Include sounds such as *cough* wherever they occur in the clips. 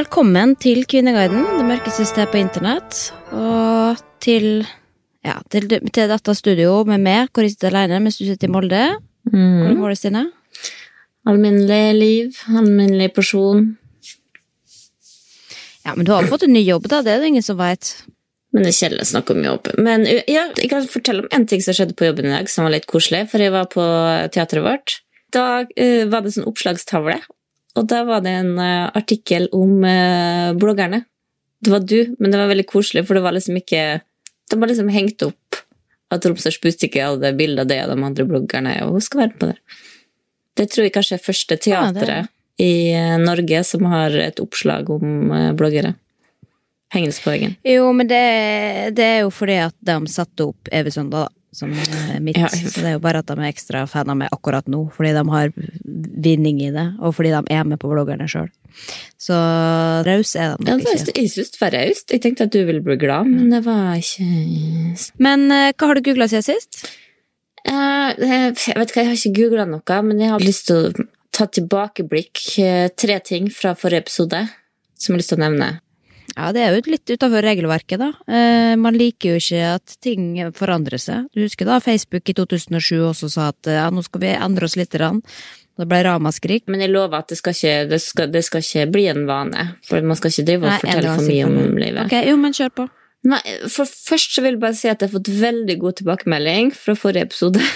Velkommen til Kvinneguiden, det mørkeste sted på internett. Og til, ja, til, til dette studio med meg, hvor jeg sitter alene mens du sitter i Molde. Hvordan går det, Stine? Alminnelig liv, alminnelig porsjon. Ja, men du har fått en ny jobb, da. Det er det ingen som veit. Men det er kjedelig å snakke om jobb. Men ja, jeg kan fortelle om en ting som skjedde på jobben i dag, som var litt koselig. For jeg var på teatret vårt. Da uh, var det sånn oppslagstavle, og da var det en uh, artikkel om uh, bloggerne. Det var du, men det var veldig koselig, for det var liksom ikke De var liksom hengt opp at Romsdals Budstikke hadde bilde av det og de andre bloggerne, og hun skal være på det. Det tror jeg kanskje er første teatret Ja, i Norge som har et oppslag om bloggere. Hengende på veggen. Jo, men det, det er jo fordi at de satte opp Evy søndag, da. Som er *laughs* mitt. Ja. Så det er jo bare at de er ekstra fan av meg akkurat nå, fordi de har vinning i det, og fordi de er med på bloggerne sjøl. Så raus er de nok ja, ikke. jeg syns det var raust. Jeg tenkte at du ville bli glad, men det var ikke Men eh, hva har du googla siden sist? Eh, Jeg vet ikke, jeg har ikke googla noe, men jeg har lyst til å ta tilbakeblikk. eh, Tre ting fra forrige episode som jeg har lyst til å nevne. Ja, det er jo litt utafor regelverket, da. Eh, man liker jo ikke at ting forandrer seg. Du husker da Facebook i 2007 også sa at eh, ja, nå skal vi endre oss litt. grann. Det ble ramaskrik. Men jeg lover at det skal ikke, det skal, det skal ikke bli en vane. For man skal ikke drive og Nei, fortelle for mye om livet. Ok, jo, men kjør på. Nei, for først så vil jeg bare si at jeg har fått veldig god tilbakemelding fra forrige episode. *laughs*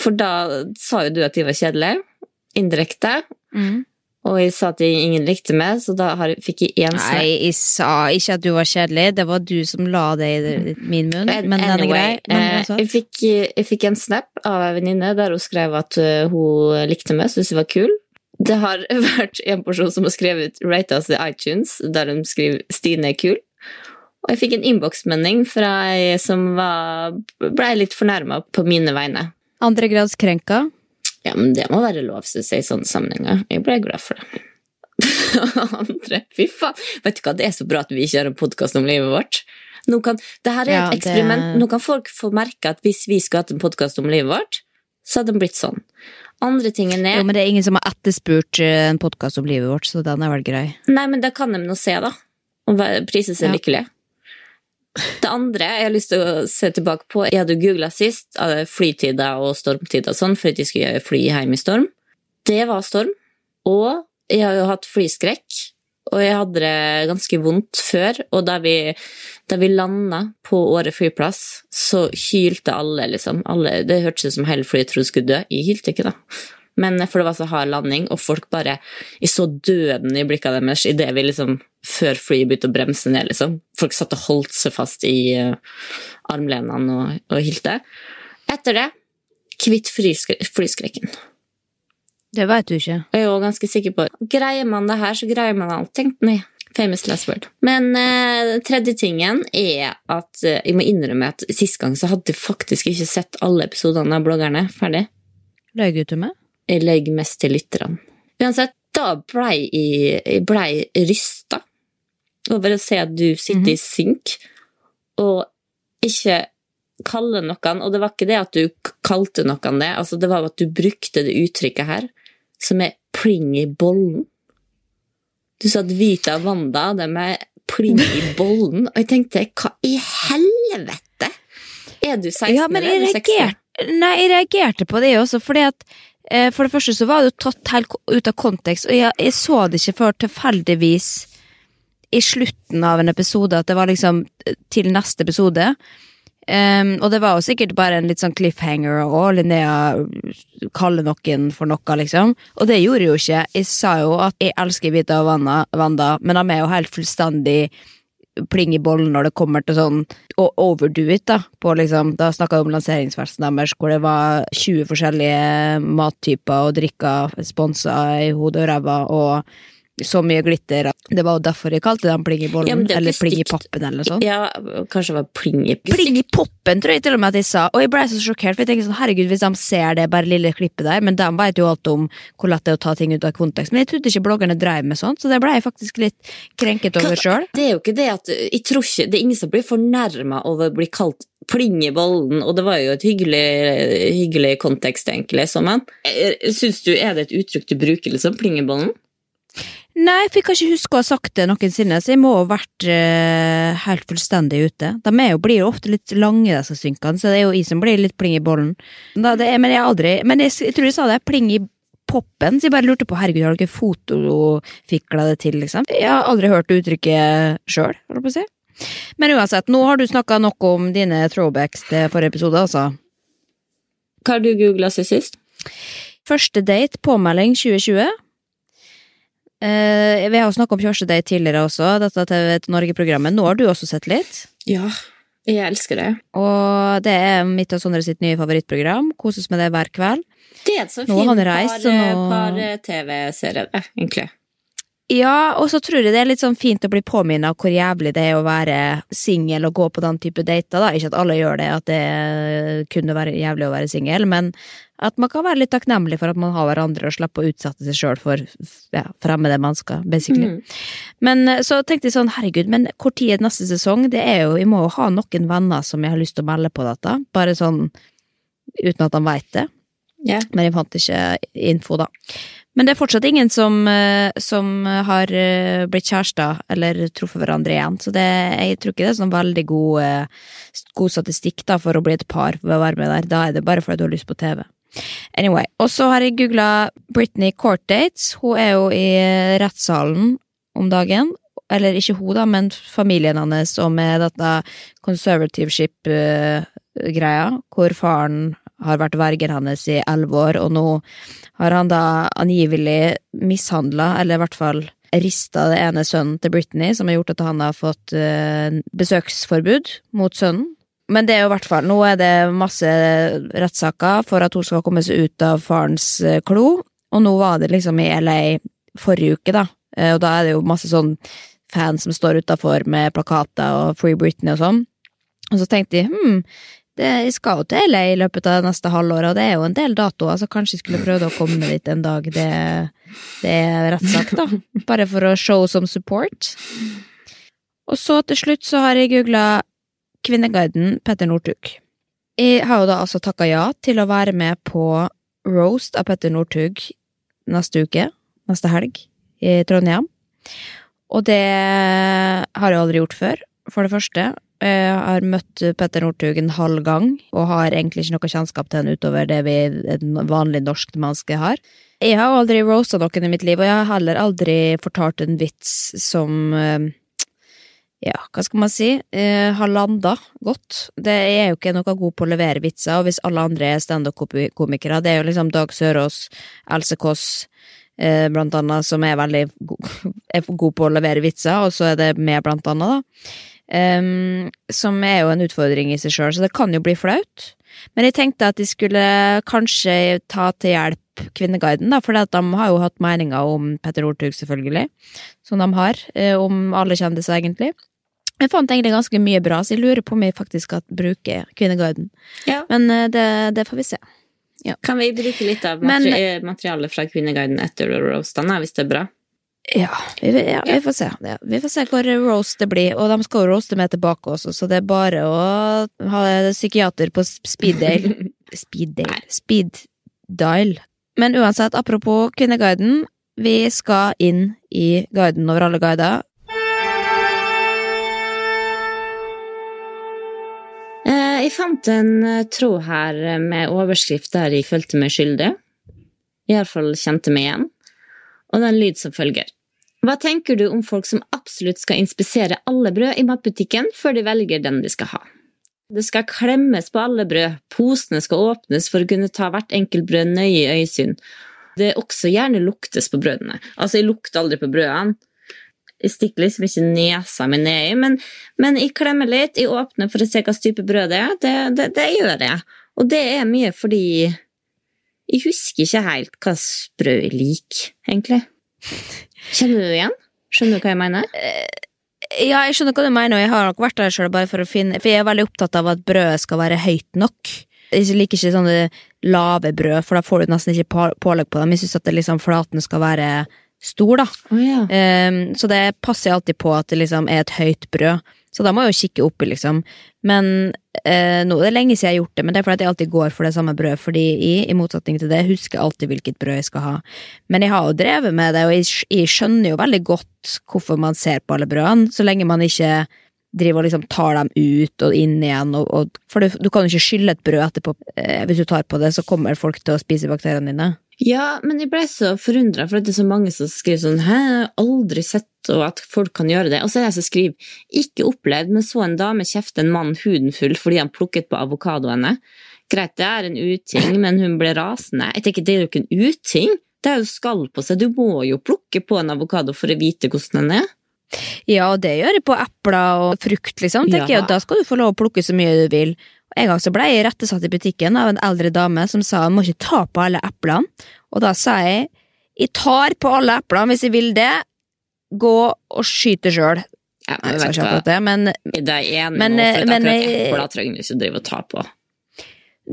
For da sa jo du at de var kjedelige. Indirekte. Og jeg sa at ingen likte meg, så da fikk jeg én snap. Nei, jeg sa ikke at du var kjedelig. Det var du som la det i min munn. Men den er grei. Anyway, eh, jeg, fikk, jeg fikk en snap av ei venninne der hun skrev at eh, hun likte meg, syntes jeg var kul. Det har *laughs* vært en person som har skrevet 'rate us i iTunes', der de skriver 'Stine er kul'. Og jeg fikk en innboksmelding fra ei som blei ble litt fornærma på mine vegne. andre grads krenka. Ja, men det må være lov, synes jeg, i sånne sammenhenger. Jeg ble glad for det. *laughs* Andre, fy faen. Vet du hva, det er så bra at vi ikke har en podkast om livet vårt. Nå kan, det her er Ja, et det- eksperiment. Nå kan folk få merke at hvis vi skulle hatt en podkast om livet vårt, så hadde den blitt sånn. Andre tingen er Jo, men det er ingen som har etterspurt eh, en podkast om livet vårt, så den er vel grei. Nei, men det kan de nå se, da. Og prise seg Ja. lykkelige. Det andre jeg har lyst til å se tilbake på Jeg hadde googla sist flytider og stormtider og sånn, for at jeg skulle fly hjem i storm. Det var storm. Og jeg har jo hatt flyskrekk. Og jeg hadde det ganske vondt før. Og da vi, da vi landa på Åre flyplass, så hylte alle, liksom. Alle, det hørtes ut som hele flyet trodde skulle dø. Jeg hylte ikke, da. Men for det var så hard landing, og folk bare Jeg så døden i blikkene deres idet vi liksom Før flyet begynte å bremse ned, liksom. Folk satt og holdt seg fast i uh, armlenene og, og hylte. Etter det kvitt flyskre flyskrekken. Det veit du ikke. Jeg er jo ganske sikker på Greier man det her, så greier man alt. Tenk nei. Famous last word. Men eh, tredje tingen er at eh, jeg må innrømme at sist gang så hadde jeg faktisk ikke sett alle episodene av bloggerne ferdig. Løy du til meg? Jeg legger mest til lytterne. Uansett, da blei jeg, blei rysta over å se at du sitter i synk og ikke kaller noen Og det var ikke det at du kalte noen det, altså det var at du brukte det uttrykket her, som er pling i bollen. Du sa at Vita og Wanda de er pling i *laughs* bollen, og jeg tenkte hva i helvete? Er du 16 Ja, men jeg eller er 16? reagerte, nei, jeg reagerte på det også, fordi at for det første så var det jo tatt helt ut av kontekst, og jeg, jeg så det ikke før tilfeldigvis i slutten av en episode, at det var liksom eh, til neste episode. Um, og det var jo sikkert bare en litt sånn cliffhanger, og Linnea kaller noen for noe, liksom. Og det gjorde jeg jo ikke. Jeg sa jo at jeg elsker Vita og Wanda men de er jo helt fullstendig pling i bollen når det kommer til sånn å overdo it, da. På liksom, da snakka vi om lanseringsfesten deres, hvor det var 20 forskjellige mattyper og drikker sponsa i hodet og ræva, og så mye glitter. at Det var jo derfor jeg kalte den pling i bollen, Ja, er eller Plingipoppen, eller sånt. Ja, kanskje det var pling i Pling i poppen, tror jeg til og med at jeg sa. Og jeg ble så sjokkert, for jeg tenker sånn, herregud, hvis de ser det bare lille klippet der, men de vet jo alt om hvor lett det er å ta ting ut av kontekst. Men jeg trodde ikke bloggerne drev med sånt, så det ble jeg faktisk litt krenket over sjøl. Det er jo ikke det at Jeg tror ikke Det er ingen som blir fornærma over å bli kalt pling i bollen, og det var jo et hyggelig, hyggelig kontekst, egentlig, som men Syns du Er det et uttrykk du bruker, liksom? Pling i bollen? Nei, for jeg kan ikke huske å ha sagt det noensinne, så jeg må ha vært eh, helt fullstendig ute. De er jo, blir jo ofte litt lange, disse synkene, så det er jo jeg som blir litt pling i bollen. Da, det er, men jeg aldri Men jeg, jeg tror jeg sa det, pling i poppen, så jeg bare lurte på, herregud, har dere fotofikla det til, liksom? Jeg har aldri hørt uttrykket sjøl, holdt på å si. Men uansett, nå har du snakka nok om dine throwbacks til forrige episode, altså. Hva har du googla siden sist? Første date, påmelding 2020. Eh, vi har jo snakka om kjørestegate tidligere også, dette TV Norge-programmet. Nå har du også sett litt. Ja, jeg elsker det. Og det er mitt og Sondre sitt nye favorittprogram. Koses med det hver kveld. Det er en så fint fin har han og par-TV-serie, det, egentlig. Ja, og så tror jeg det er litt sånn fint å bli påminnet hvor jævlig det er å være singel og gå på den type dater. da. Ikke at alle gjør det, at det kunne være jævlig å være singel, men at man kan være litt takknemlig for at man har hverandre og slipper å utsette seg sjøl for ja, fremmede mennesker, basically. Mm. Men eh, så tenkte jeg sånn, herregud, men når er neste sesong? Det er jo, Jeg må jo ha noen venner som jeg har lyst til å melde på dette, bare sånn uten at de veit det. Yeah. Men jeg fant ikke info, da. Men det er fortsatt ingen som, eh, som har eh, blitt kjærester eller truffet hverandre igjen, så det, jeg tror ikke det er sånn veldig god, eh, god statistikk da, for å bli et par ved å være med der. Da er det bare fordi du har lyst på TV. Anyway, og så har jeg googla Britney Court Dates. Hun er jo i rettssalen om dagen. Eller ikke hun, da, men familien hans og med dette conservativeship-greia, hvor faren har vært vergen hennes i elleve år, og nå har han da angivelig mishandla, eller i hvert fall rista det ene sønnen til Britney, som har gjort at han har fått eh, besøksforbud mot sønnen. Men det er jo hvert fall, nå er det masse rettssaker for at hun skal komme seg ut av farens eh, klo, og nå var det liksom i LA forrige uke, da, Eh, og da er det jo masse sånn fans som står utafor med plakater og Free Britney og sånn. Og så tenkte de hm, det, jeg skal jo til LA i løpet av neste halvår, og det er jo en del datoer, så kanskje jeg skulle prøvd å komme dit en dag. Det, det er sagt da. Bare for å show some support. Og så til slutt så har jeg googla Kvinneguiden Petter Northug. Jeg har jo da altså takka ja til å være med på roast av Petter Northug neste uke, neste helg, i Trondheim. Og det har jeg aldri gjort før, for det første. Jeg har møtt Petter Northug en halv gang, og har egentlig ikke noe kjennskap til han utover det vi et vanlig norsk menneske har. Jeg har aldri roasta noen i mitt liv, og jeg har heller aldri fortalt en vits som eh, ja, hva skal man si, eh, har landa godt. Det er jo ikke noe god på å levere vitser, og hvis alle andre er standup-komikere, det er jo liksom Dag Sørås, Else Kåss, eh, blant annet, som er veldig go *laughs* er god på å levere vitser, og så er det meg, blant annet, da. Em, som er jo en utfordring i seg sjøl, så det kan jo bli flaut. Men jeg tenkte at de skulle kanskje ta til hjelp Kvinneguiden, da, for de har jo hatt meninger om Petter Northug, selvfølgelig, som de har, eh, om alle kjendiser, egentlig. Jeg fant egentlig ganske mye bra, så jeg lurer på om jeg faktisk skal bruke Kvinneguiden. Ja. Men eh, det, det får vi se. Kan vi bruke litt av Men- materialet fra Kvinneguiden etter roastene, hvis det er bra? Ja, vi, ja, vi får se. Ja, vi får se hvor roast det blir. Og de skal jo roaste meg tilbake også, så det er bare å ha psykiater på speeddale. speeddale? *laughs* Speed dial. Men uansett, apropos Kvinneguiden. Vi skal inn i guiden over alle guider. Eh, jeg fant en eh, tråd her med overskrift der jeg følte meg skyldig. Iallfall kjente meg igjen. Og den lyd som følger. Hva tenker du om folk som absolutt skal inspisere alle brød i matbutikken før de velger den de skal ha? Det skal klemmes på alle brød, posene skal åpnes for å kunne ta hvert enkelt brød nøye i øyesyn. Det er også gjerne luktes på brødene. Altså, jeg lukter aldri på brødene. Jeg stikker liksom ikke nesa mi nedi, men, men jeg klemmer litt, jeg åpner for å se hva type brød det er. Det, det, det gjør jeg. Og det er mye fordi jeg husker ikke helt hva sprø jeg liker, egentlig. Kjenner du det igjen? Skjønner du hva jeg mener? Ja, jeg skjønner hva du mener, og jeg har nok vært der sjøl bare for å finne For jeg er veldig opptatt av at brødet skal være høyt nok. Jeg liker ikke sånne lave brød, for da får du nesten ikke pålegg på dem. Jeg syns at det liksom flaten skal være stor, da. Oh, ja. um, så det passer jeg alltid på at det liksom er et høyt brød. Så da må jeg jo kikke oppi, liksom. Men eh, nå er det lenge siden jeg har gjort det, men det er fordi jeg alltid går for det samme brødet, fordi jeg, i motsetning til det, husker jeg alltid hvilket brød jeg skal ha. Men jeg har jo drevet med det, og jeg, jeg skjønner jo veldig godt hvorfor man ser på alle brødene, så lenge man ikke driver og liksom tar dem ut og inn igjen, og, og, for du, du kan jo ikke skylle et brød etterpå. Eh, hvis du tar på det, så kommer folk til å spise bakteriene dine. Ja, men jeg ble så forundra, for det er så mange som skriver sånn 'hæ, aldri sett og at folk kan gjøre det'. Og så er det jeg som skriver 'ikke opplevd, men så en dame kjefte en mann huden full fordi han plukket på avokadoene'. Greit, det er en uting, men hun ble rasende. Jeg tenker, det er jo ikke en uting. Det er jo skall på seg. Du må jo plukke på en avokado for å vite hvordan den er. Ja, det gjør jeg på epler og frukt, liksom. tenker Ja. jeg, Da skal du få lov å plukke så mye du vil. En gang så ble jeg rettesatt i butikken av en eldre dame som sa han må ikke ta på alle eplene. Og da sa jeg jeg tar på alle eplene hvis jeg vil det. Gå og skyte sjøl. Ja, men jeg vet ikke det, men Det er enig Men, med, for at men, akkurat eh, epler trenger du ikke å drive og ta på.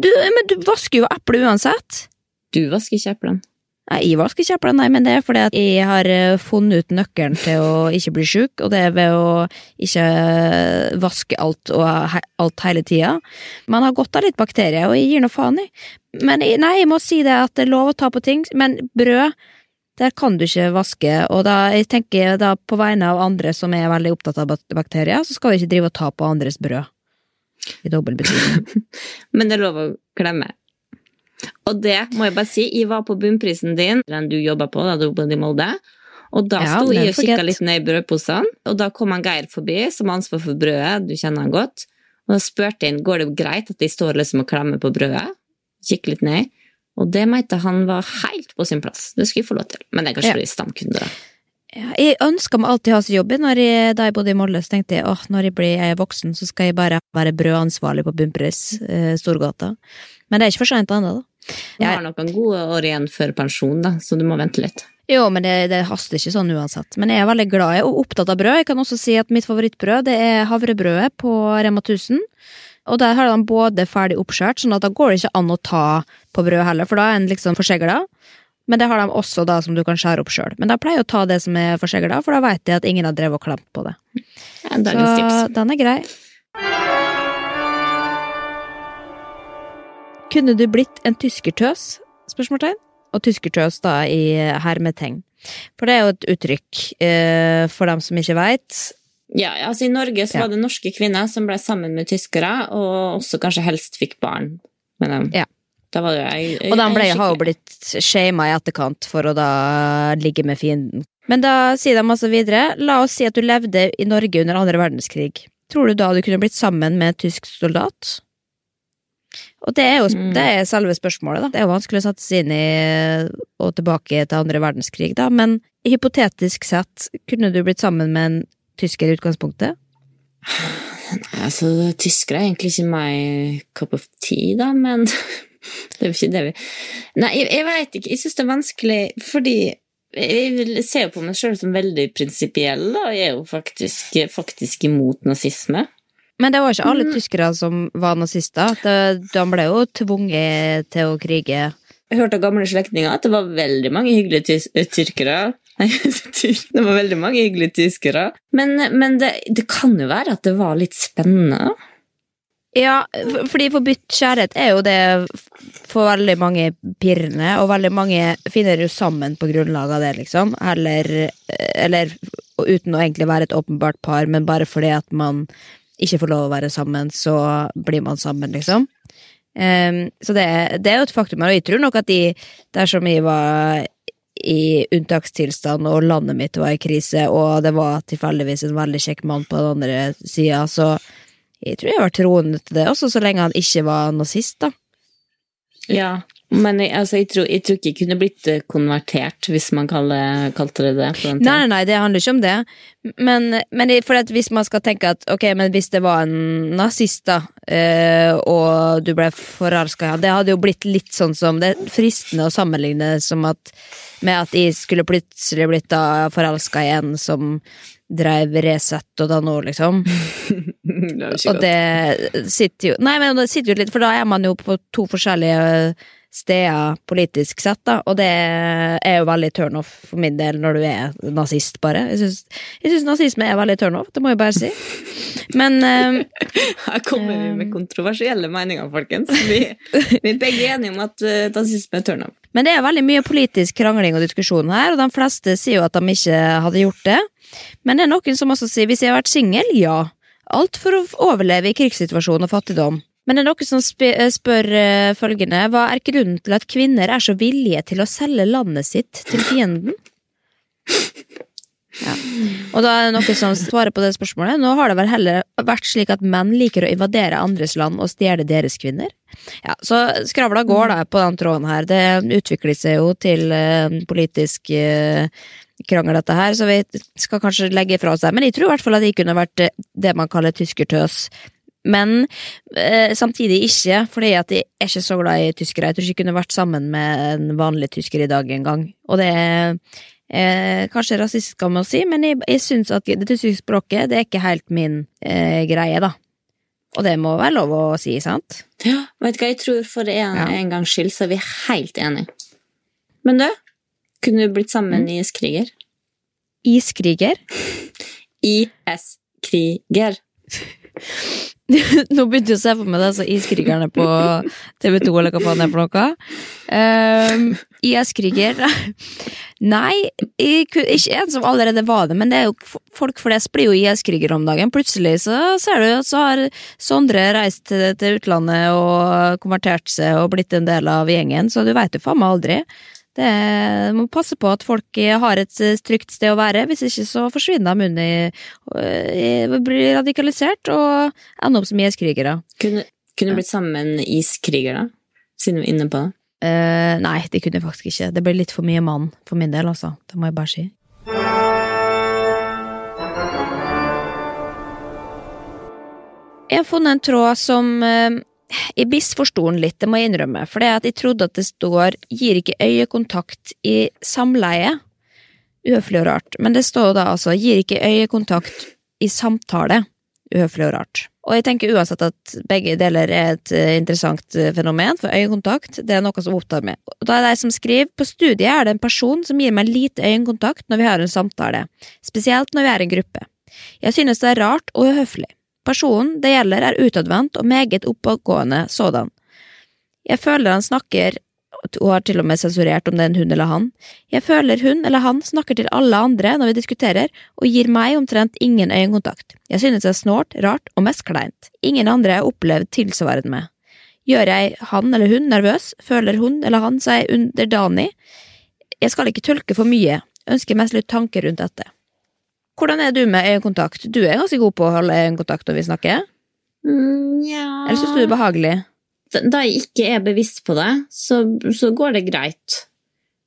du, men du vasker jo epler uansett. Du vasker ikke eplene. Nei, jeg vasker ikke eplene, nei, men det fordi jeg har eh, funnet ut nøkkelen til å ikke bli sjuk, og det er ved å ikke vaske alt og alt hele tida. Man har godt av litt bakterier, og jeg gir nå faen i. Men nei, jeg må si det at det er lov å ta på ting, men brød, der kan du ikke vaske, og da, jeg tenker da på vegne av andre som er veldig opptatt av bakterier, så skal vi ikke drive og ta på andres brød. I dobbel betydning. *laughs* Men det er lov å klemme. Og det må jeg bare si, jeg var på bunnprisen din, den du jobba på da du bodde i Molde. Og da Ja, sto jeg og kikka litt ned i brødposene, og da kom han Geir forbi, som har ansvar for brødet, du kjenner han godt. Og da spurte jeg går det greit at de står liksom og klemmer på brødet. Kikker litt ned. Og det mente han var helt på sin plass. Det skulle jeg få lov til. Men det er kanskje Ja. fordi er stamkunde, da. Ja, jeg ønska meg alltid å ha jobb. Jeg, da jeg bodde i Molde, så tenkte jeg at når jeg blir er voksen, så skal jeg bare være brødansvarlig på Bumpres eh, Storgata. Men det er ikke for seint ennå, da. Du Jeg- har noen gode år igjen før pensjon, da, så du må vente litt. Jo, men det, det haster ikke sånn uansett. Men jeg er veldig glad i og opptatt av brød. Jeg kan også si at mitt favorittbrød det er havrebrødet på Rema 1000. Og der har de både ferdig oppskjørt, sånn at da går det ikke an å ta på brød heller, for da er en liksom forsegla. Men det har de også da som du kan skjære opp sjøl. Men da pleier jeg å ta det som er forsegla, for da veit jeg at ingen har drevet og klemt på det. Ja, Så tips. den er grei. Kunne du blitt en tyskertøs? Spørsmålstegn. Og tyskertøs da i hermetegn. For det er jo et uttrykk eh, for dem som ikke veit. Ja, altså I Norge så var det norske kvinner som ble sammen med tyskere, og også kanskje helst fikk barn med dem. Ja. Da var det jo jeg, Og den ble, har jo blitt shama i etterkant for å da ligge med fienden. Men da sier de altså videre, la oss si at du levde i Norge under andre verdenskrig. Tror du da du kunne blitt sammen med en tysk soldat? Og det er jo Mm. det er selve spørsmålet, da. Det er jo vanskelig å sette seg inn i og tilbake til andre verdenskrig, da, men hypotetisk sett, kunne du blitt sammen med en tysker i utgangspunktet? Nei, Altså, tyskere er egentlig ikke my cup of tea, da, men det er jo ikke det vi Nei, jeg, jeg veit ikke. Jeg syns det er vanskelig fordi jeg ser jo på meg sjøl som veldig prinsipiell, og jeg er jo faktisk, faktisk imot nazisme. Men det var ikke alle Mm. tyskere som var nazister. De ble jo tvunget til å krige. Jeg hørte av gamle slektninger at det var veldig mange hyggelige eh, tyrkere. *laughs* Nei, det var veldig mange hyggelige tyskere. Men, men det, det kan jo være at det var litt spennende. Ja, fordi forbudt kjærlighet er jo det for veldig mange pirrende, og veldig mange finner jo sammen på grunnlag av det, liksom. Eller, eller uten å egentlig være et åpenbart par, men bare fordi at man ikke får lov å være sammen, så blir man sammen, liksom. Um, så det, det, er jo et faktum. Og jeg tror nok at de, dersom jeg var i unntakstilstand og landet mitt var i krise, og det var tilfeldigvis en veldig kjekk mann på den andre sida, så jeg tror jeg var troende til det, også så lenge han ikke var nazist, da. Ja, men jeg, altså, jeg, tror, jeg, tror, ikke jeg kunne blitt eh, konvertert, hvis man kaller, kalte det det. Nei, nei, nei, det handler ikke om det. Men, men hvis man skal tenke at ok, men hvis det var en nazist, da, øh, og du ble forelska i ham, det hadde jo blitt litt sånn som Det er fristende å sammenligne som at, med at jeg skulle plutselig blitt forelska i en som dreiv Resett og da nå, liksom. *laughs* det og det sitter jo Nei, men det sitter jo litt, for da er man jo på to forskjellige steder politisk sett, da, og det er jo veldig turnoff for min del når du er nazist, bare. Jeg syns nazisme er veldig turnoff, det må jeg bare si. Men um, *laughs* Her kommer vi med kontroversielle meninger, folkens. Vi, vi er begge enige om at uh, nazisme er turnoff. Men det er veldig mye politisk krangling og diskusjon her, og de fleste sier jo at de ikke hadde gjort det. Men det er noen som også sier hvis jeg har vært singel, ja. Alt for å overleve i krigssituasjon og fattigdom. Men det er noen som eh, spør uh, følgende Hva er grunnen til at kvinner er så villige til å selge landet sitt til fienden? Ja. Og da er det noen som svarer på det spørsmålet. Nå har det vel heller vært slik at menn liker å invadere andres land og stjele deres kvinner. Ja, Så skravla går da på den tråden her. Det utvikler seg jo til uh, politisk uh, krangel, dette her, så vi skal kanskje legge fra oss det. Men jeg tror i hvert fall at de kunne vært det man kaller tyskertøs men eh, samtidig ikke, fordi at jeg er ikke så glad i tyskere. Jeg tror ikke jeg kunne vært sammen med en vanlig tysker i dag engang. Og det er eh, kanskje rasistisk kan man si, men jeg, jeg syns at det tyske språket det er ikke helt min eh, greie, da. Og det må være lov å si, sant? Ja, vet du hva, jeg tror for en, ja. en gangs skyld så er vi helt enige. Men du, kunne du blitt sammen mm. i iskriger? Iskriger? *laughs* IS-kriger. *laughs* Nå begynte jeg å se for meg det, så Iskrigerne på TV2, eller hva faen det er for noe. Um, IS-kriger *laughs* Nei, ikke en som allerede var det, men det er jo, folk flest blir jo IS-krigere om dagen. Plutselig så ser du at så har Sondre reist til, til utlandet og konvertert seg og blitt en del av gjengen, så du veit jo faen meg aldri. Det må passe på at folk har et trygt sted å være, hvis ikke så forsvinner de under Blir radikalisert og ender opp som IS-krigere. Kunne, kunne blitt sammen IS-krigere. Siden vi er inne på det. Uh, nei, det kunne jeg faktisk ikke. Det ble litt for mye mann for min del, altså. Det må jeg bare si. Jeg har funnet en tråd som uh, jeg misforsto den litt, det må jeg innrømme, for det at jeg trodde at det står 'gir ikke øyekontakt i samleie'. Uhøflig og rart. Men det står da altså 'gir ikke øyekontakt i samtale'. Uhøflig og rart. Og jeg tenker uansett at begge deler er et eh, interessant eh, fenomen, for øyekontakt det er noe som opptar meg. Og da er det jeg som skriver på studiet er det en person som gir meg lite øyekontakt når vi har en samtale, spesielt når vi er en gruppe. Jeg synes det er rart og uhøflig. Personen det gjelder er utadvendt og meget oppegående sådan. Jeg føler han snakker, hun har til og med sensurert om det er en hun eller han, jeg føler hun eller han snakker til alle andre når vi diskuterer, og gir meg omtrent ingen øyekontakt. Jeg synes det er snålt, rart og mest kleint. Ingen andre har opplevd tilsvarende med. Gjør jeg han eller hun nervøs, føler hun eller han seg underdanig? Jeg skal ikke tølke for mye, ønsker mest litt tanker rundt dette. Hvordan er du med øyekontakt? Du er ganske god på å holde øyekontakt når vi snakker. Mm, Eller syns du det er behagelig? Da jeg ikke er bevisst på det, så, så går det greit.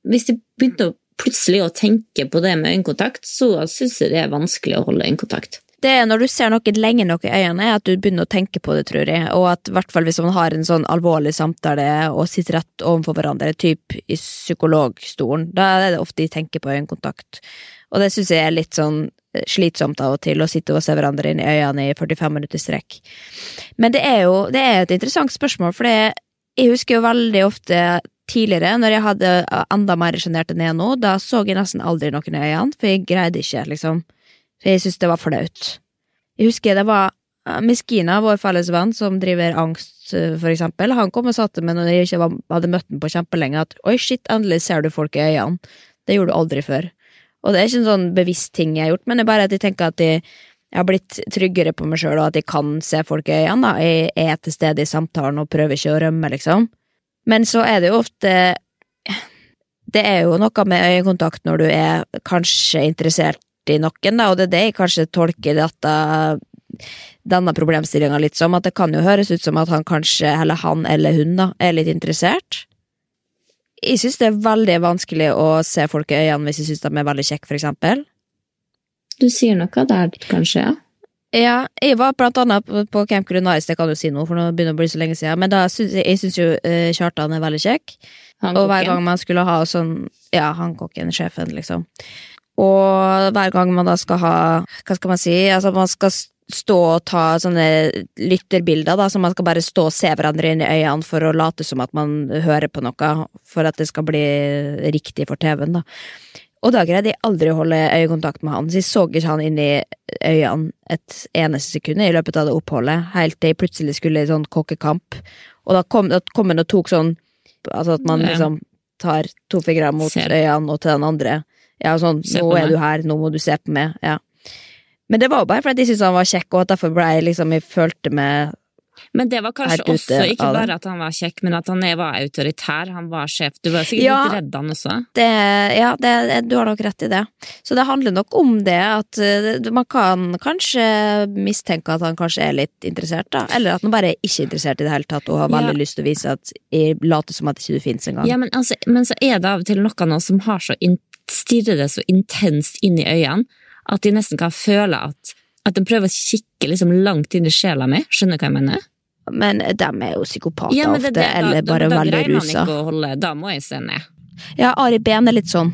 Hvis jeg begynte plutselig å tenke på det med øyekontakt, så syns jeg det er vanskelig å holde øyekontakt. Det er når du ser noe lenge nok i øynene, at du begynner å tenke på det, tror jeg. Og at hvert fall hvis man har en sånn alvorlig samtale og sitter rett overfor hverandre, typ i psykologstolen, da er det ofte de tenker på øyekontakt. Og det syns jeg er litt sånn slitsomt av og til å sitte og se hverandre inn i øynene i 45 minutter strekk. Men det er jo det er et interessant spørsmål, for det, jeg husker jo veldig ofte tidligere, når jeg hadde enda mer sjenert enn jeg nå, da så jeg nesten aldri noen i øynene, for jeg greide ikke, liksom. For jeg syntes det var flaut. Jeg husker det var eh, Miskina, vår felles venn, som driver angst, eh, for eksempel. Han kom og sa til meg når jeg ikke hadde møtt ham på kjempelenge, at oi, shit, endelig ser du folk i øynene. Det gjorde du aldri før. Og det er ikke en sånn bevisst ting jeg har gjort, men det er bare at jeg tenker at jeg, jeg har blitt tryggere på meg sjøl, og at jeg kan se folk i øynene. da. Jeg er til stede i samtalen og prøver ikke å rømme, liksom. Men så er det jo ofte Det er jo noe med øyekontakt når du er kanskje interessert i noen, da, og det er det jeg kanskje tolker dette denne problemstillinga litt som, at det kan jo høres ut som at han kanskje, eller han eller hun, da, er litt interessert. Jeg synes det er veldig vanskelig å se folk i øynene hvis jeg synes de er veldig kjekke, for eksempel. Du sier noe der, kanskje? ja? Ja, jeg var blant annet på, Camp Culinaris, det kan du si nå, for nå begynner det å bli så lenge siden, men da synes jeg, syns jo uh, Kjartan er veldig kjekk. Han Og hver gang man skulle ha sånn Ja, han kokken, sjefen, liksom. Og hver gang man da skal ha Hva skal man si? Altså, man skal stå og ta sånne lytterbilder, da, så man skal bare stå og se hverandre inn i øynene for å late som at man hører på noe, for at det skal bli riktig for TV-en, da. Og da greide jeg aldri å holde øyekontakt med han, så jeg så ikke han inn i øynene et eneste sekund i løpet av det oppholdet, helt til jeg plutselig skulle i sånn kokkekamp. Og da kom, da kom han og tok sånn Altså at man liksom tar to fingre mot øynene og til den andre. Ja, sånn, nå er du her, nå må du se på meg. Ja. Men det var jo bare fordi jeg syntes han var kjekk, og at derfor ble jeg liksom, jeg følte meg Men det var kanskje også ikke bare at han var kjekk, men at han var autoritær. Han var sjef. Du var sikkert Ja. litt redd han også. det, Ja, det, du har nok rett i det. Så det handler nok om det, at eh, man kan kanskje mistenke at han kanskje er litt interessert, da. Eller at han bare er ikke interessert i det hele tatt, og har veldig Ja. lyst til å vise at jeg later som at ikke du fins engang. Ja, men, altså, men så er det av og til noe nå som har så stirrer det så intenst inn i øynene at de nesten kan føle at at de prøver å kikke liksom langt inn i sjela mi. Skjønner du hva jeg mener? Men de er jo psykopater Ja, ofte, det- da- eller da- bare da veldig greier han rusa. Da må jeg se ned. Ja, Ari Behn er litt sånn.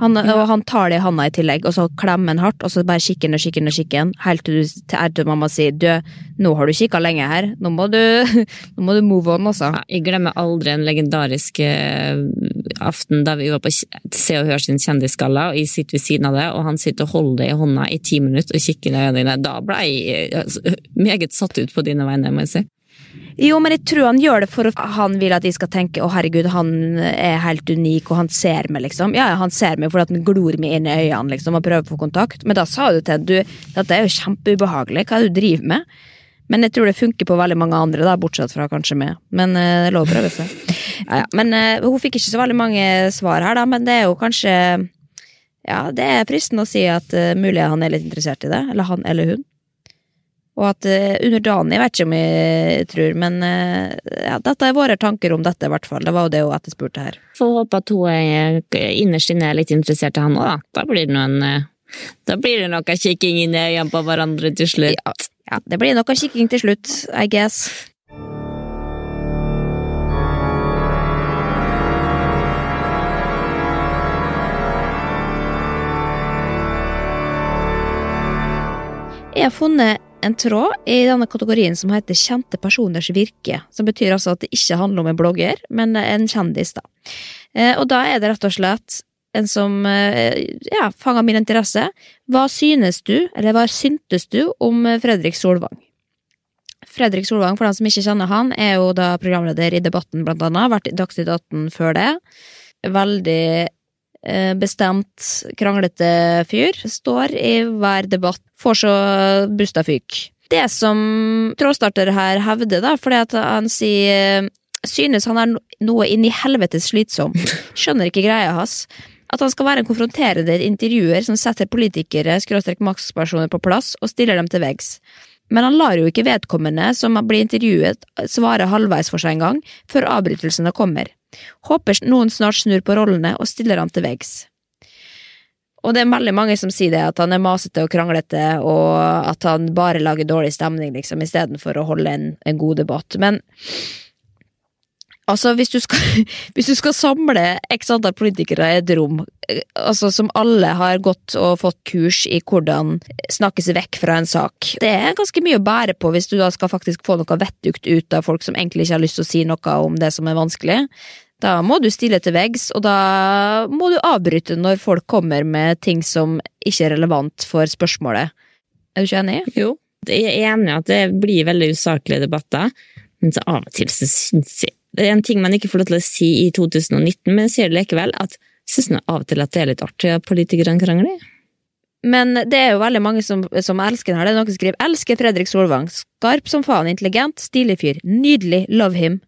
Han, Ja. Og han tar det i handa i tillegg, og så klemmer han hardt, og så bare kikker han og kikker han og kikker han, helt til, du, til, til mamma sier du, nå har du kikka lenge her, nå må du, *laughs* nå må du move on, altså. Ja, jeg glemmer aldri en legendarisk eh, aften da vi var på Se og Hør sin Kjendisgalla, og jeg sitter ved siden av det, og han sitter og holder det i hånda i ti minutter og kikker inn i øynene dine. Da ble jeg eh, meget satt ut på dine vegne, må jeg si. Jo, men jeg tror han gjør det for at han vil at de skal tenke å herregud, han er helt unik, og han ser meg, liksom. Ja, han ser meg fordi at han glor meg inn i øynene, liksom, og prøver å få kontakt. Men da sa du til du, dette er jo kjempeubehagelig, hva er det du driver med? Men jeg tror det funker på veldig mange andre, da, bortsett fra kanskje meg. Men eh, det er lov å prøve seg. Ja. Men uh, hun fikk ikke så veldig mange svar her, da, men det er jo kanskje Ja, det er fristende å si at uh, mulig han er litt interessert i det, eller han eller hun. Og at uh, underdanig vet ikke om jeg tror, men ja, dette er våre tanker om dette, i hvert fall. Det var jo det hun etterspurte her. Får håpe at hun er innerst inne er litt interessert i han òg, da. Da blir det noen Da blir det noe kikking inn i øynene på hverandre til slutt. Ja, ja, det blir noe kikking til slutt, I guess. Jeg har funnet en tråd i denne kategorien som heter Kjente personers virke. Som betyr altså at det ikke handler om en blogger, men en kjendis, da. Eh, Og da er det rett og slett en som eh, ja, fanga min interesse. Hva synes du, eller hva syntes du om Fredrik Solvang? Fredrik Solvang, for den som ikke kjenner han, er jo da programleder i Debatten, blant annet. Vært i Dagsnytt 18 før det. Veldig bestemt, kranglete fyr. Står i hver debatt. Får så busta fyk. Det som trådstarter her hevder, da, fordi at han sier Synes han er noe inn i helvetes slitsom. *laughs* Skjønner ikke greia hans. At han skal være en konfronterende intervjuer som setter politikere, skråstrek makspersoner, på plass og stiller dem til veggs. Men han lar jo ikke vedkommende som blir intervjuet, svare halvveis for seg en gang, før avbrytelsene kommer. Håper noen snart snur på rollene og stiller han til veggs. Og det er veldig mange som sier det, at han er masete og kranglete, og at han bare lager dårlig stemning, liksom, istedenfor å holde en, en god debatt. Men Altså, hvis du skal, *laughs* hvis du skal samle x antall politikere i et rom, eh, altså som alle har gått og fått kurs i hvordan snakke seg vekk fra en sak, det er ganske mye å bære på hvis du da skal faktisk få noe vettugt ut av folk som egentlig ikke har lyst til å si noe om det som er vanskelig. Da må du stille til veggs, og da må du avbryte når folk kommer med ting som ikke er relevant for spørsmålet. Er du ikke enig? Jo, jeg er enig i at det blir veldig usaklige debatter, men så av og til så syns jeg Det er en ting man ikke får lov til å si i 2019, men jeg sier det likevel, at jeg syns av og til at det er litt artig at politikerne krangler. Men det er jo veldig mange som, som elsker den her. Det er noen som skriver 'Elsker Fredrik Solvang'. Skarp som faen, intelligent, stilig fyr. Nydelig, love him.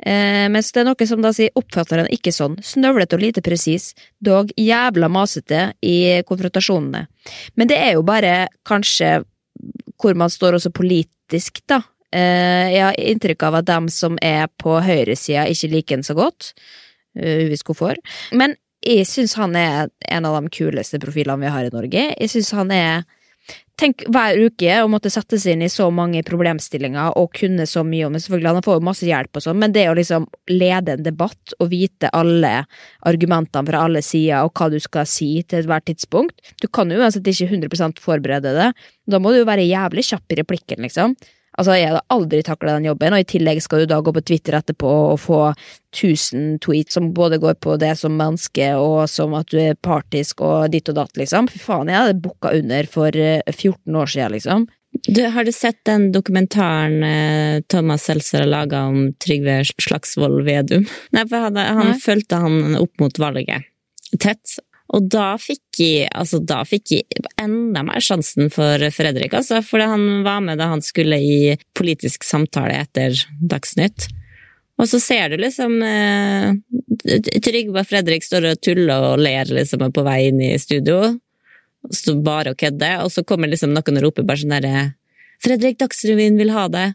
Eh, mens det er noen som da sier 'oppfatter han ikke sånn'. Snøvlete og lite presis, dog jævla masete i konfrontasjonene. Men det er jo bare kanskje hvor man står også politisk, da. Eh, jeg har inntrykk av at dem som er på høyresida, ikke liker han så godt. Uh, Uvisst hvorfor. Men jeg syns han er en av de kuleste profilene vi har i Norge. Jeg syns han er Tenk hver uke å måtte sette seg inn i så mange problemstillinger og kunne så mye om det. Selvfølgelig, han får jo masse hjelp og sånn, men det å liksom lede en debatt og vite alle argumentene fra alle sider og hva du skal si til ethvert tidspunkt Du kan jo uansett ikke 100 forberede det. Da må du jo være jævlig kjapp i replikken, liksom. Altså, jeg hadde aldri takla den jobben, og i tillegg skal du da gå på Twitter etterpå og få 1000 tweets som både går på det som menneske og som at du er partisk og ditt og datt, liksom. Fy faen, jeg hadde booka under for eh, 14 år siden, liksom. Du, har du sett den dokumentaren eh, Thomas Seltzer har laga om Trygve Slagsvold Vedum? *laughs* Nei, for han, han fulgte han opp mot valget tett. Og da fikk jeg, altså da fikk jeg enda mer sjansen for Fredrik, altså. Fordi han var med da han skulle i politisk samtale etter Dagsnytt. Og så ser du liksom eh, Trygve og Fredrik står og tuller og ler liksom på vei inn i studio. Står bare og kødder, og så kommer liksom noen og roper bare sånn derre Fredrik, Dagsrevyen vil ha det!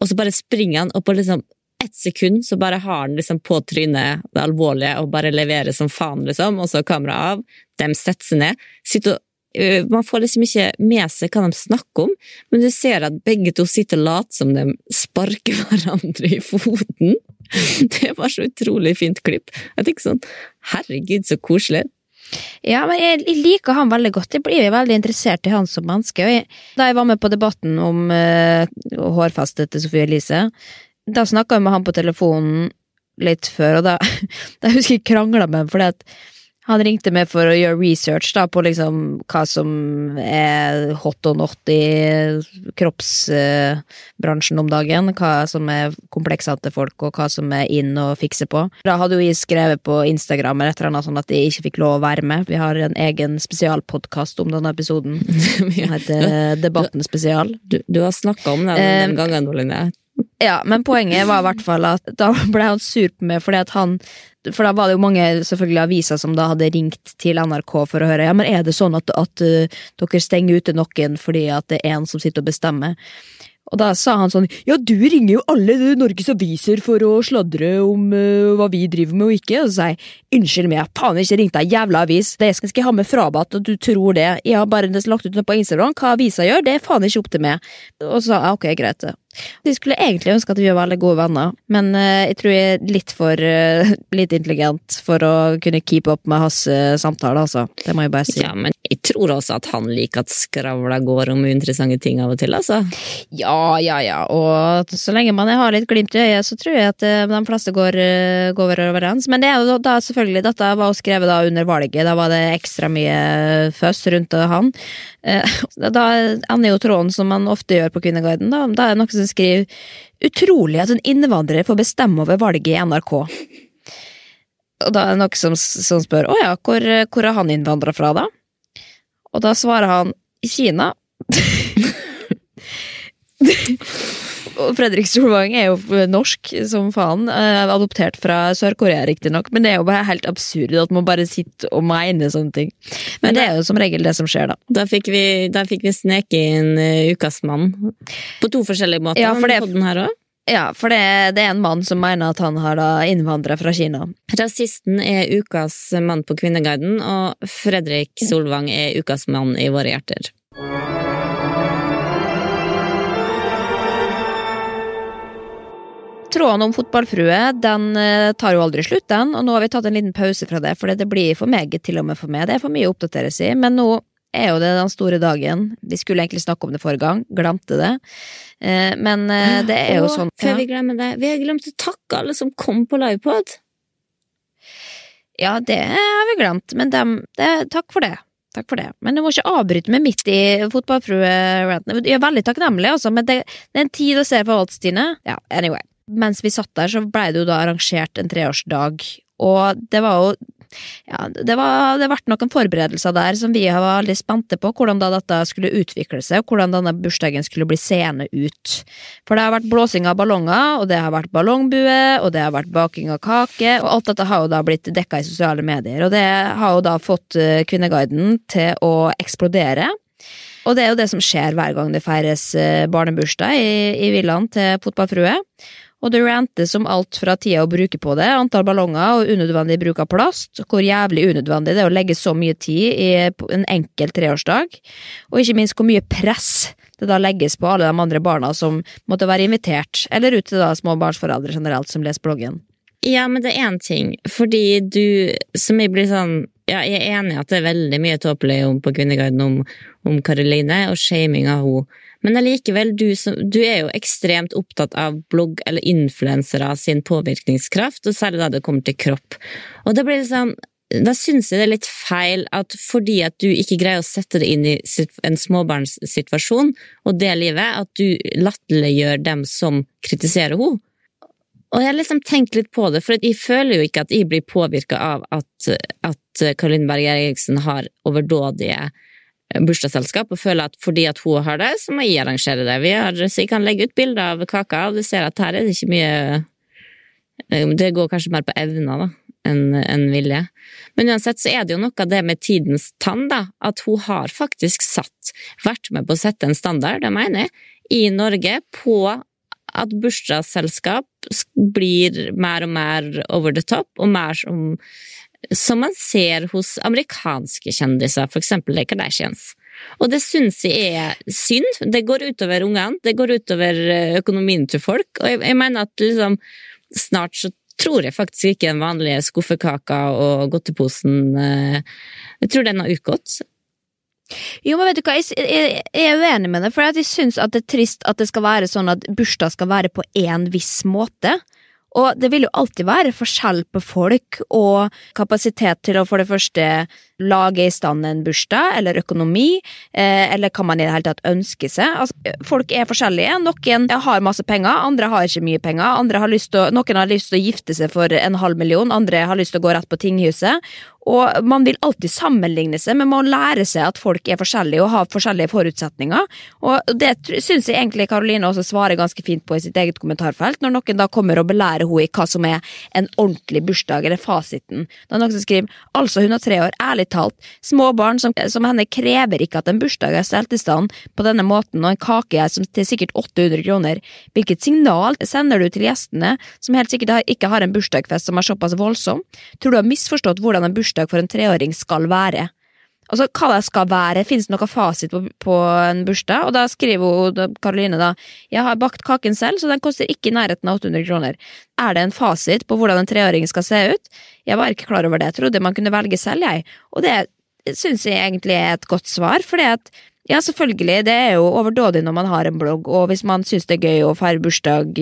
Og så bare springer han, opp og liksom ett sekund så bare har han liksom på trynet det alvorlige og bare leverer som faen, liksom, og så kamera av. De setter seg ned. Sitter og øh, man får liksom ikke med seg hva de snakker om, men du ser at begge to sitter og later som de sparker *laughs* hverandre i foten. Det var så utrolig fint klipp. Jeg tenker sånn, herregud, så koselig. Ja, men jeg liker han veldig godt. Jeg blir veldig interessert i han som menneske. Jeg, da jeg var med på debatten om uh, hårfestet til Sofie Elise, da snakka jeg med han på telefonen litt før, og da, *laughs* da husker jeg krangla med ham fordi at han ringte meg for å gjøre research da, på liksom hva som er hot og not i kroppsbransjen om dagen. Hva som er kompleksene til folk, og hva som er inn å fikse på. Da hadde jo jeg skrevet på Instagram eller et eller annet sånn at jeg ikke fikk lov å være med. Vi har en egen spesialpodkast om denne episoden. *laughs* Som heter Debatten spesial. Du, du har snakka om den Eh, den gangen, Oline. Ja, men poenget var i hvert fall at da ble han sur på meg fordi at han For da var det jo mange selvfølgelig aviser som da hadde ringt til NRK for å høre Ja, men er det sånn at, at uh, dere stenger ute noen fordi at det er en som sitter og bestemmer? Og da sa han sånn Ja, du ringer jo alle Norges aviser for å sladre om uh, hva vi driver med og ikke. Og så sa jeg unnskyld meg, faen ikke ringte deg, jævla avis. Det skal jeg ha med frabatt, at du tror det. Jeg har bare lagt ut noe på Instagram. Hva avisa gjør, det er faen ikke opp til meg. Og så sa jeg ok, greit. De skulle egentlig ønske at vi var veldig gode venner, men uh, jeg tror jeg er litt for uh, lite intelligent for å kunne keep up med hans uh, samtale, altså. Det må jeg bare si. Ja, men jeg tror også at han liker at skravla går om uinteressante ting av og til, altså. Ja, ja, ja, og så lenge man har litt glimt i øyet, så tror jeg at eh, de fleste går, eh, går overens. Men det er jo da selvfølgelig, dette var jo skrevet da under valget, da var det ekstra mye føss rundt han. Eh, *laughs* Da ender jo tråden som man ofte gjør på Kvinneguiden, da. Da er det noen som skriver Utrolig at en innvandrer får bestemme over valget i NRK. Og da er det noen som, som spør å ja, hvor, hvor er han innvandra fra, da? Og da svarer han i Kina. *laughs* Og Fredrik Solvang er jo norsk som faen, eh, adoptert fra Sør-Korea riktignok, men det er jo bare helt absurd at man bare sitter og mener sånne ting. Men det er jo som regel det som skjer, da. Da fikk vi, da fikk vi sneke inn uh, Ukas mann. På to forskjellige måter. Ja, for det- Ja, for det, det er en mann som mener at han har innvandra fra Kina. Rasisten er ukas mann på Kvinneguiden, og Fredrik Solvang er ukas mann i våre hjerter. Tråden om fotballfrue den eh, tar jo aldri slutt, den, og nå har vi tatt en liten pause fra det, for det blir for meget til og med for meg. Det er for mye å oppdatere seg i, men nå er jo det den store dagen. Vi skulle egentlig snakke om det forrige gang, glemte det. Eh, Men eh, det er jo Og sånn Før ja. vi glemmer det, vi har glemt å takke alle som kom på livepod. Ja, det har vi glemt, men dem, det, takk for det. Takk for det. Men du må ikke avbryte meg midt i fotballfrue-ranten. Jeg er veldig takknemlig, altså, men det, det er en tid å se for alt, Stine. Ja, anyway. Mens vi satt der, så blei det jo da arrangert en treårsdag, og det var jo Ja, det, var, det ble noen forberedelser der som vi var veldig spente på, hvordan da dette skulle utvikle seg, og hvordan denne bursdagen skulle bli seende ut. For det har vært blåsing av ballonger, og det har vært ballongbue, og det har vært baking av kake, og alt dette har jo da blitt dekka i sosiale medier, og det har jo da fått eh, Kvinneguiden til å eksplodere. Og det er jo det som skjer hver gang det feires eh, barnebursdag i, i villaen til fotballfrue og det rantes om alt fra tida å bruke på det, antall ballonger og unødvendig bruk av plast, hvor jævlig unødvendig det er å legge så mye tid i en enkel treårsdag, og ikke minst hvor mye press det da legges på alle de andre barna som måtte være invitert, eller ut til da småbarnsforeldre generelt som leser bloggen. Ja, men det er én ting, fordi du som jeg blir sånn ja, jeg er enig i at det er veldig mye tåpelig på Kvinneguiden om, om Karoline og shaming av henne. Men allikevel, du, du, er jo ekstremt opptatt av blogg- eller influensere sin påvirkningskraft, og særlig da det kommer til kropp. Og da blir det sånn da syns jeg det er litt feil at fordi at du ikke greier å sette det inn i en småbarnssituasjon og det livet, at du latterliggjør dem som kritiserer henne. Og jeg har liksom tenkt litt på det, for jeg føler jo ikke at jeg blir påvirka av at, at Karoline Berger Eriksen har overdådige bursdagsselskap og føler at fordi at hun har det, så må jeg arrangere det. Vi har, så jeg kan legge ut bilder av kaka, og du ser at her er det ikke mye eh, Det går kanskje mer på evner da, enn en vilje. Men uansett så er det jo noe av det med tidens tann, da, at hun har faktisk satt, vært med på å sette en standard, det mener jeg, i Norge på at bursdagsselskap blir mer og mer over the top, og mer som som man ser hos amerikanske kjendiser, for eksempel The Kardashians. Og det syns jeg er synd. Det går utover ungene, det går utover eh, økonomien til folk, og jeg, jeg mener at liksom snart så tror jeg faktisk ikke den vanlige skuffekaka og godteposen eh, Jeg tror den har utgått. Jo, men vet du hva, jeg, jeg, jeg er uenig med det, for jeg syns det er trist at det skal være sånn at bursdag skal være på en viss måte. Og det vil jo alltid være forskjell på folk og kapasitet til å for det første lage i stand en bursdag, eller økonomi, eh, eller hva man i det hele tatt ønsker seg. Altså, folk er forskjellige. Noen har masse penger, andre har ikke mye penger. Har å, noen har lyst til å gifte seg for en halv million, andre har lyst til å gå rett på tinghuset. Og man vil alltid sammenligne seg, men man må lære seg at folk er forskjellige og har forskjellige forutsetninger. Og det syns jeg egentlig Karoline også svarer ganske fint på i sitt eget kommentarfelt, når noen da kommer og belærer henne i hva som er en ordentlig bursdag, eller fasiten. Det er noen som skriver altså hun har tre år, ærlig talt, små barn som, som henne krever ikke at en bursdag er stelt i stand på denne måten, og en kake er som til sikkert 800 kroner. Hvilket signal sender du til gjestene, som helt sikkert ikke har en bursdagsfest som er såpass voldsom? Tror du har misforstått hvordan en bursdag for en treåring skal være. Altså, hva det skal være, finnes det noe fasit på, på, en bursdag? Og da skriver Karoline da jeg har bakt kaken selv, så den koster ikke i nærheten av 800 kroner. Er det en fasit på hvordan en treåring skal se ut? Jeg var ikke klar over det, jeg trodde man kunne velge selv, jeg. Og det syns jeg egentlig er et godt svar, fordi at ja, selvfølgelig, det er jo overdådig når man har en blogg, og hvis man syns det er gøy å feire bursdag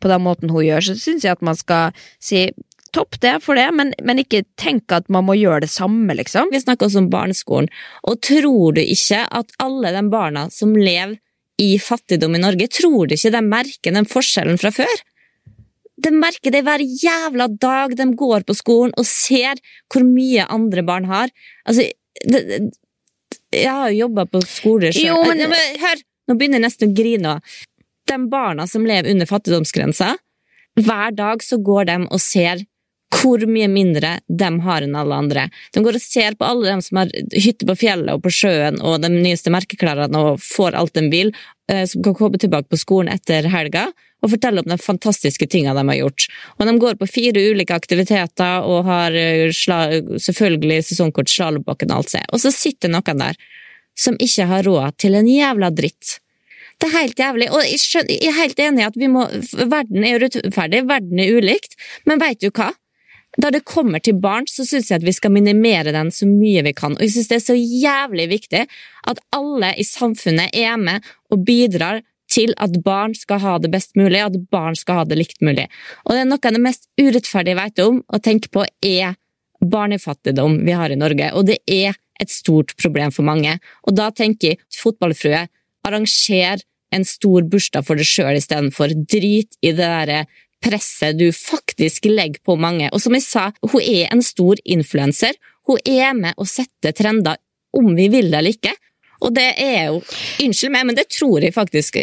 på den måten hun gjør, så syns jeg at man skal si topp det for det, men, men, ikke tenk at man må gjøre det samme, liksom. Vi snakker også om barneskolen, og tror du ikke at alle de barna som lever i fattigdom i Norge, tror du ikke de merker den forskjellen fra før? De merker det hver jævla dag de går på skolen og ser hvor mye andre barn har. Altså, det, jeg har jo jobba på skole sjøl. Men... Hør, nå begynner jeg nesten å grine. De barna som lever under fattigdomsgrensa, hver dag så går de og ser hvor mye mindre de har enn alle andre. De går og ser på alle dem som har hytte på fjellet og på sjøen og de nyeste merkeklærne og får alt de vil, eh, som kan komme tilbake på skolen etter helga og fortelle om de fantastiske tingene de har gjort. Og de går på fire ulike aktiviteter og har eh, selvfølgelig sesongkort, slalåmbakken og alt seg. Og så sitter noen der som ikke har råd til en jævla dritt. Det er helt jævlig. Og jeg, skjønner, jeg er helt enig i at må, verden er urettferdig, verden er ulikt, men veit du hva? Da det kommer til barn, så syns jeg at vi skal minimere den så mye vi kan. Og jeg syns det er så jævlig viktig at alle i samfunnet er med og bidrar til at barn skal ha det best mulig, at barn skal ha det likt mulig. Og det er noe av det mest urettferdige jeg vet om å tenke på, er barnefattigdom vi har i Norge. Og det er et stort problem for mange. Og da tenker jeg fotballfrue, arranger en stor bursdag for deg sjøl istedenfor. Drit i det derre presset du faktisk legger på mange. Og som jeg sa, hun er en stor influenser. Hun er med å sette trender, om vi vil det eller ikke. Og det er jo Unnskyld meg, men det tror jeg faktisk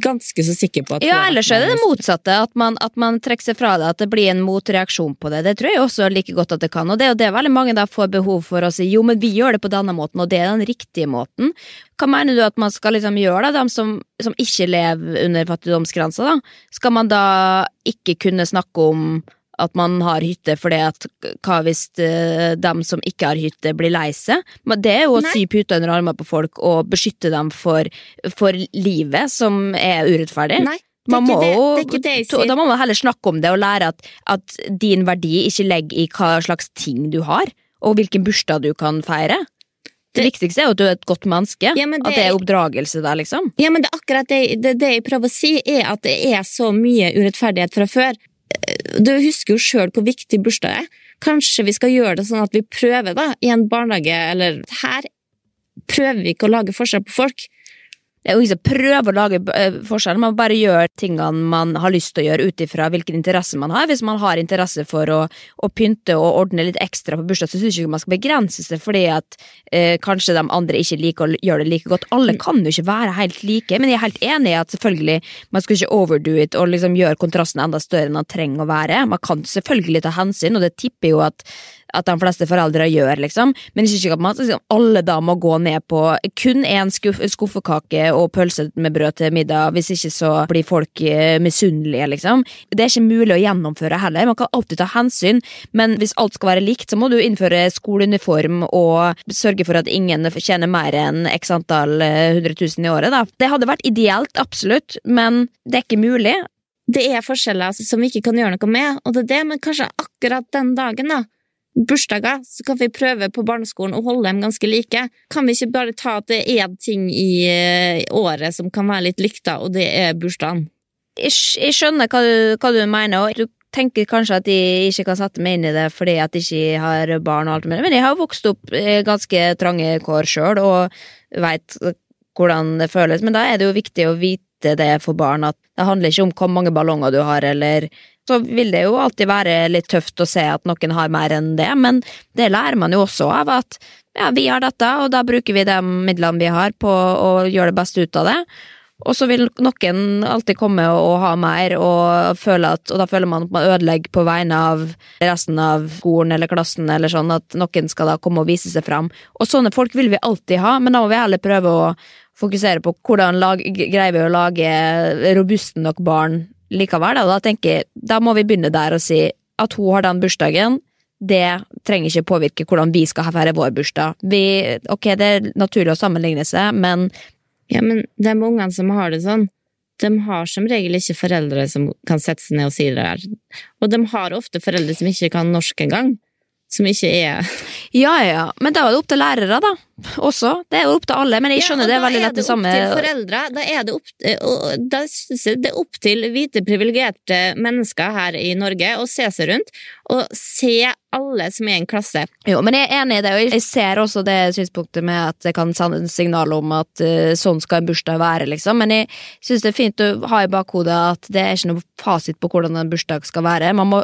ganske så sikker på at Ja, ellers er det det motsatte. At man, at man trekker seg fra det, at det blir en motreaksjon på det. Det tror jeg også like godt at det kan. Og det er jo det veldig mange da får behov for å si jo, men vi gjør det på denne måten, og det er den riktige måten. Hva mener du at man skal liksom gjøre, da, de som, som ikke lever under fattigdomsgrensa, da? Skal man da ikke kunne snakke om at man har hytte fordi at hva hvis uh, dem som ikke har hytte, blir lei seg? Men det er jo å Nei. sy puter under armene på folk og beskytte dem for, for livet, som er urettferdig. Nei, Man må det, jo, det det. Da må man heller snakke om det og lære at, at din verdi ikke legger i hva slags ting du har, og hvilken bursdag du kan feire. Det, Det- viktigste er jo at du er et godt menneske. Ja, men At det- det er oppdragelse der, liksom. Ja, men det akkurat det, det, det jeg prøver å si, er at det er så mye urettferdighet fra før. Du husker jo sjøl hvor viktig bursdag er. Kanskje vi skal gjøre det sånn at vi prøver da, i en barnehage, eller her prøver vi ikke å lage forskjell på folk. Det er jo ingen som prøver å lage eh, forskjell, man bare gjør tingene man har lyst til å gjøre ut ifra hvilken interesse man har. Hvis man har interesse for å, å pynte og ordne litt ekstra på bursdag, så syns jeg ikke man skal begrense seg fordi at eh, kanskje de andre ikke liker å gjøre det like godt. Alle kan jo ikke være helt like, men jeg er helt enig i at selvfølgelig man skal ikke overdo it og liksom gjøre kontrasten enda større enn den trenger å være. Man kan selvfølgelig ta hensyn, og det tipper jo at at de fleste foreldre gjør, liksom. Men ikke at man, liksom, alle da må gå ned på kun én skuff, skuffekake og pølse med brød til middag, hvis ikke så blir folk eh, misunnelige, liksom. Det er ikke mulig å gjennomføre heller. Man kan alltid ta hensyn, men hvis alt skal være likt, så må du innføre skoleuniform og sørge for at ingen tjener mer enn x antall eh, hundre tusen i året, da. Det hadde vært ideelt, absolutt, men det er ikke mulig. Det er forskjeller som vi ikke kan gjøre noe med, og det er det, men kanskje akkurat den dagen, da. Bursdager, så kan vi prøve på barneskolen å holde dem ganske like. Kan vi ikke bare ta at det er én ting i eh, året som kan være litt likt, da, og det er bursdagen? jeg, skjønner hva du, hva du mener, og du tenker kanskje at jeg ikke kan sette meg inn i det fordi at jeg ikke har barn og alt mulig, men jeg har vokst opp i ganske trange kår sjøl og veit hvordan det føles, men da er det jo viktig å vite det for barn at det handler ikke om hvor mange ballonger du har, eller så vil det jo alltid være litt tøft å se at noen har mer enn det, men det lærer man jo også av at ja, vi har dette, og da bruker vi de midlene vi har på å gjøre det beste ut av det. Og så vil noen alltid komme og ha mer, og, at, og da føler man at man ødelegger på vegne av resten av skolen eller klassen, eller sånn at noen skal da komme og vise seg fram. Og sånne folk vil vi alltid ha, men da må vi heller prøve å fokusere på hvordan lag, greier vi å lage robuste nok barn likevel. Da, da tenker da må vi begynne der og si at hun har den bursdagen. Det trenger ikke påvirke hvordan vi skal feire vår bursdag. Vi, ok, det er naturlig å sammenligne seg, men Ja, men de ungene som har det sånn, de har som regel ikke foreldre som kan sette seg ned og si det her. Og de har ofte foreldre som ikke kan norsk engang. Som ikke er Ja, ja, men da er det opp til lærere, da. *laughs* Også. Det er jo opp til alle, men jeg skjønner Ja, det er veldig lett det samme. Da er det opp til foreldre. Da er det opp, synes er opp til hvite, privilegerte mennesker her i Norge å se seg rundt og se alle som er i en klasse. Jo, men jeg er enig i det, og jeg ser også det synspunktet med at det kan sende en signal om at eh, sånn skal en bursdag være, liksom. Men jeg syns det er fint å ha i bakhodet at det er ikke noe fasit på hvordan en bursdag skal være. Man må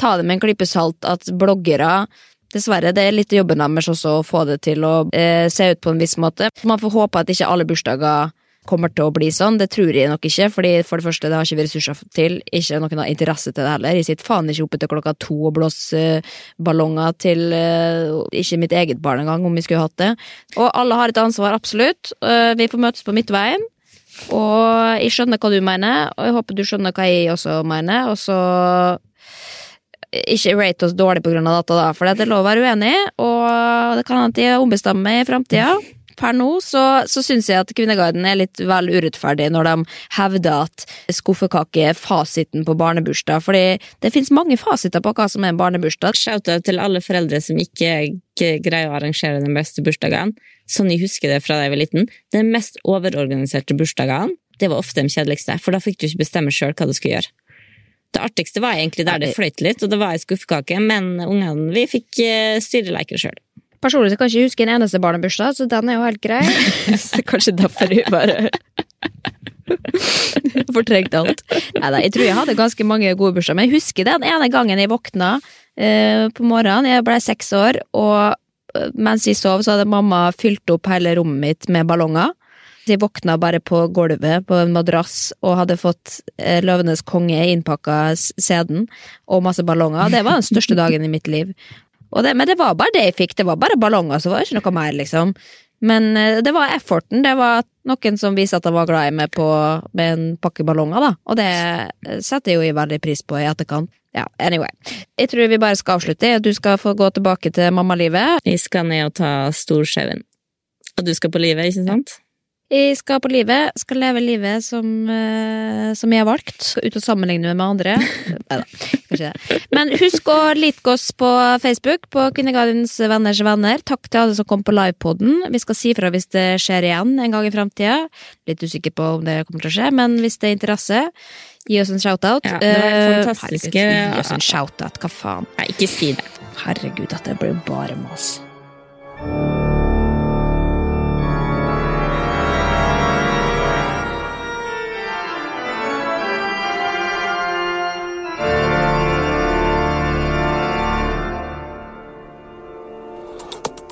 ta det med en klype salt at bloggere Dessverre, det er litt jobben deres også å få det til å eh, se ut på en viss måte. Man får håpe at ikke alle bursdager kommer til å bli sånn. Det tror jeg nok ikke, fordi for det første, det har ikke vi ressurser til. Ikke noen har interesse til det heller. Jeg sitter faen ikke oppe til klokka to og blåser eh, ballonger til eh, ikke mitt eget barn engang, om vi skulle hatt det. Og alle har et ansvar, absolutt. Eh, vi får møtes på midtveien. Og jeg skjønner hva du mener, og jeg håper du skjønner hva jeg også mener. Og så ikke rate oss dårlig av dette, da, for det er lov å være uenig, og det kan hende de ombestemmer meg i framtida. Per nå så, så syns jeg at Kvinneguiden er litt vel urettferdig når de hevder at skuffekake er fasiten på barnebursdag, fordi det fins mange fasiter på hva som er en barnebursdag. Shout-out til alle foreldre som ikke greier å arrangere den beste bursdagen. Sånn jeg husker det fra da jeg var liten. Den mest overorganiserte bursdagen, det var ofte de kjedeligste, for da fikk du ikke bestemme sjøl hva du skulle gjøre. Det artigste var egentlig der det fløyt litt, og det var ei skuffekake, men ungene vi fikk eh, styre leker sjøl. Personlig så kan jeg ikke huske en eneste barnebursdag, så den er jo helt grei. *laughs* *laughs* så kanskje derfor hun bare *laughs* Fortrengt alt. Neida, jeg tror jeg hadde ganske mange gode bursdager, men jeg husker den ene gangen jeg våkna eh, på morgenen. Jeg ble seks år, og eh, mens jeg sov, så hadde mamma fylt opp hele rommet mitt med ballonger. Jeg våkna bare på gulvet på en madrass og hadde fått eh, Løvenes konge innpakka sæden og masse ballonger. Det var den største *laughs* dagen i mitt liv. Det, men det var bare det jeg fikk. Det var bare ballonger, så var det ikke noe mer, liksom. Men eh, det var efforten. Det var noen som viste at de var glad i meg på, med en pakke ballonger, da. Og det eh, setter jeg jo i veldig pris på i etterkant. Ja, anyway. Jeg tror vi bare skal avslutte. Du skal få gå tilbake til mammalivet. Vi skal ned og ta Storskauen. Og du skal på livet, ikke sant? Jeg skal på livet, skal leve livet som, eh, som jeg har valgt, ut og sammenligne med andre. *laughs* Neida, kanskje det. Men husk å like oss på Facebook, på Kvinnegardens venners venner. Takk til alle som kom på livepoden. Vi skal si fra hvis det skjer igjen en gang i framtida. Litt usikker på om det kommer til å skje, men hvis det er interesse, gi oss en shout-out. Ja, det var fantastiske- Herregud, gi oss en shout-out, hva faen. Nei, ikke si det. Herregud, at det blir bare mas.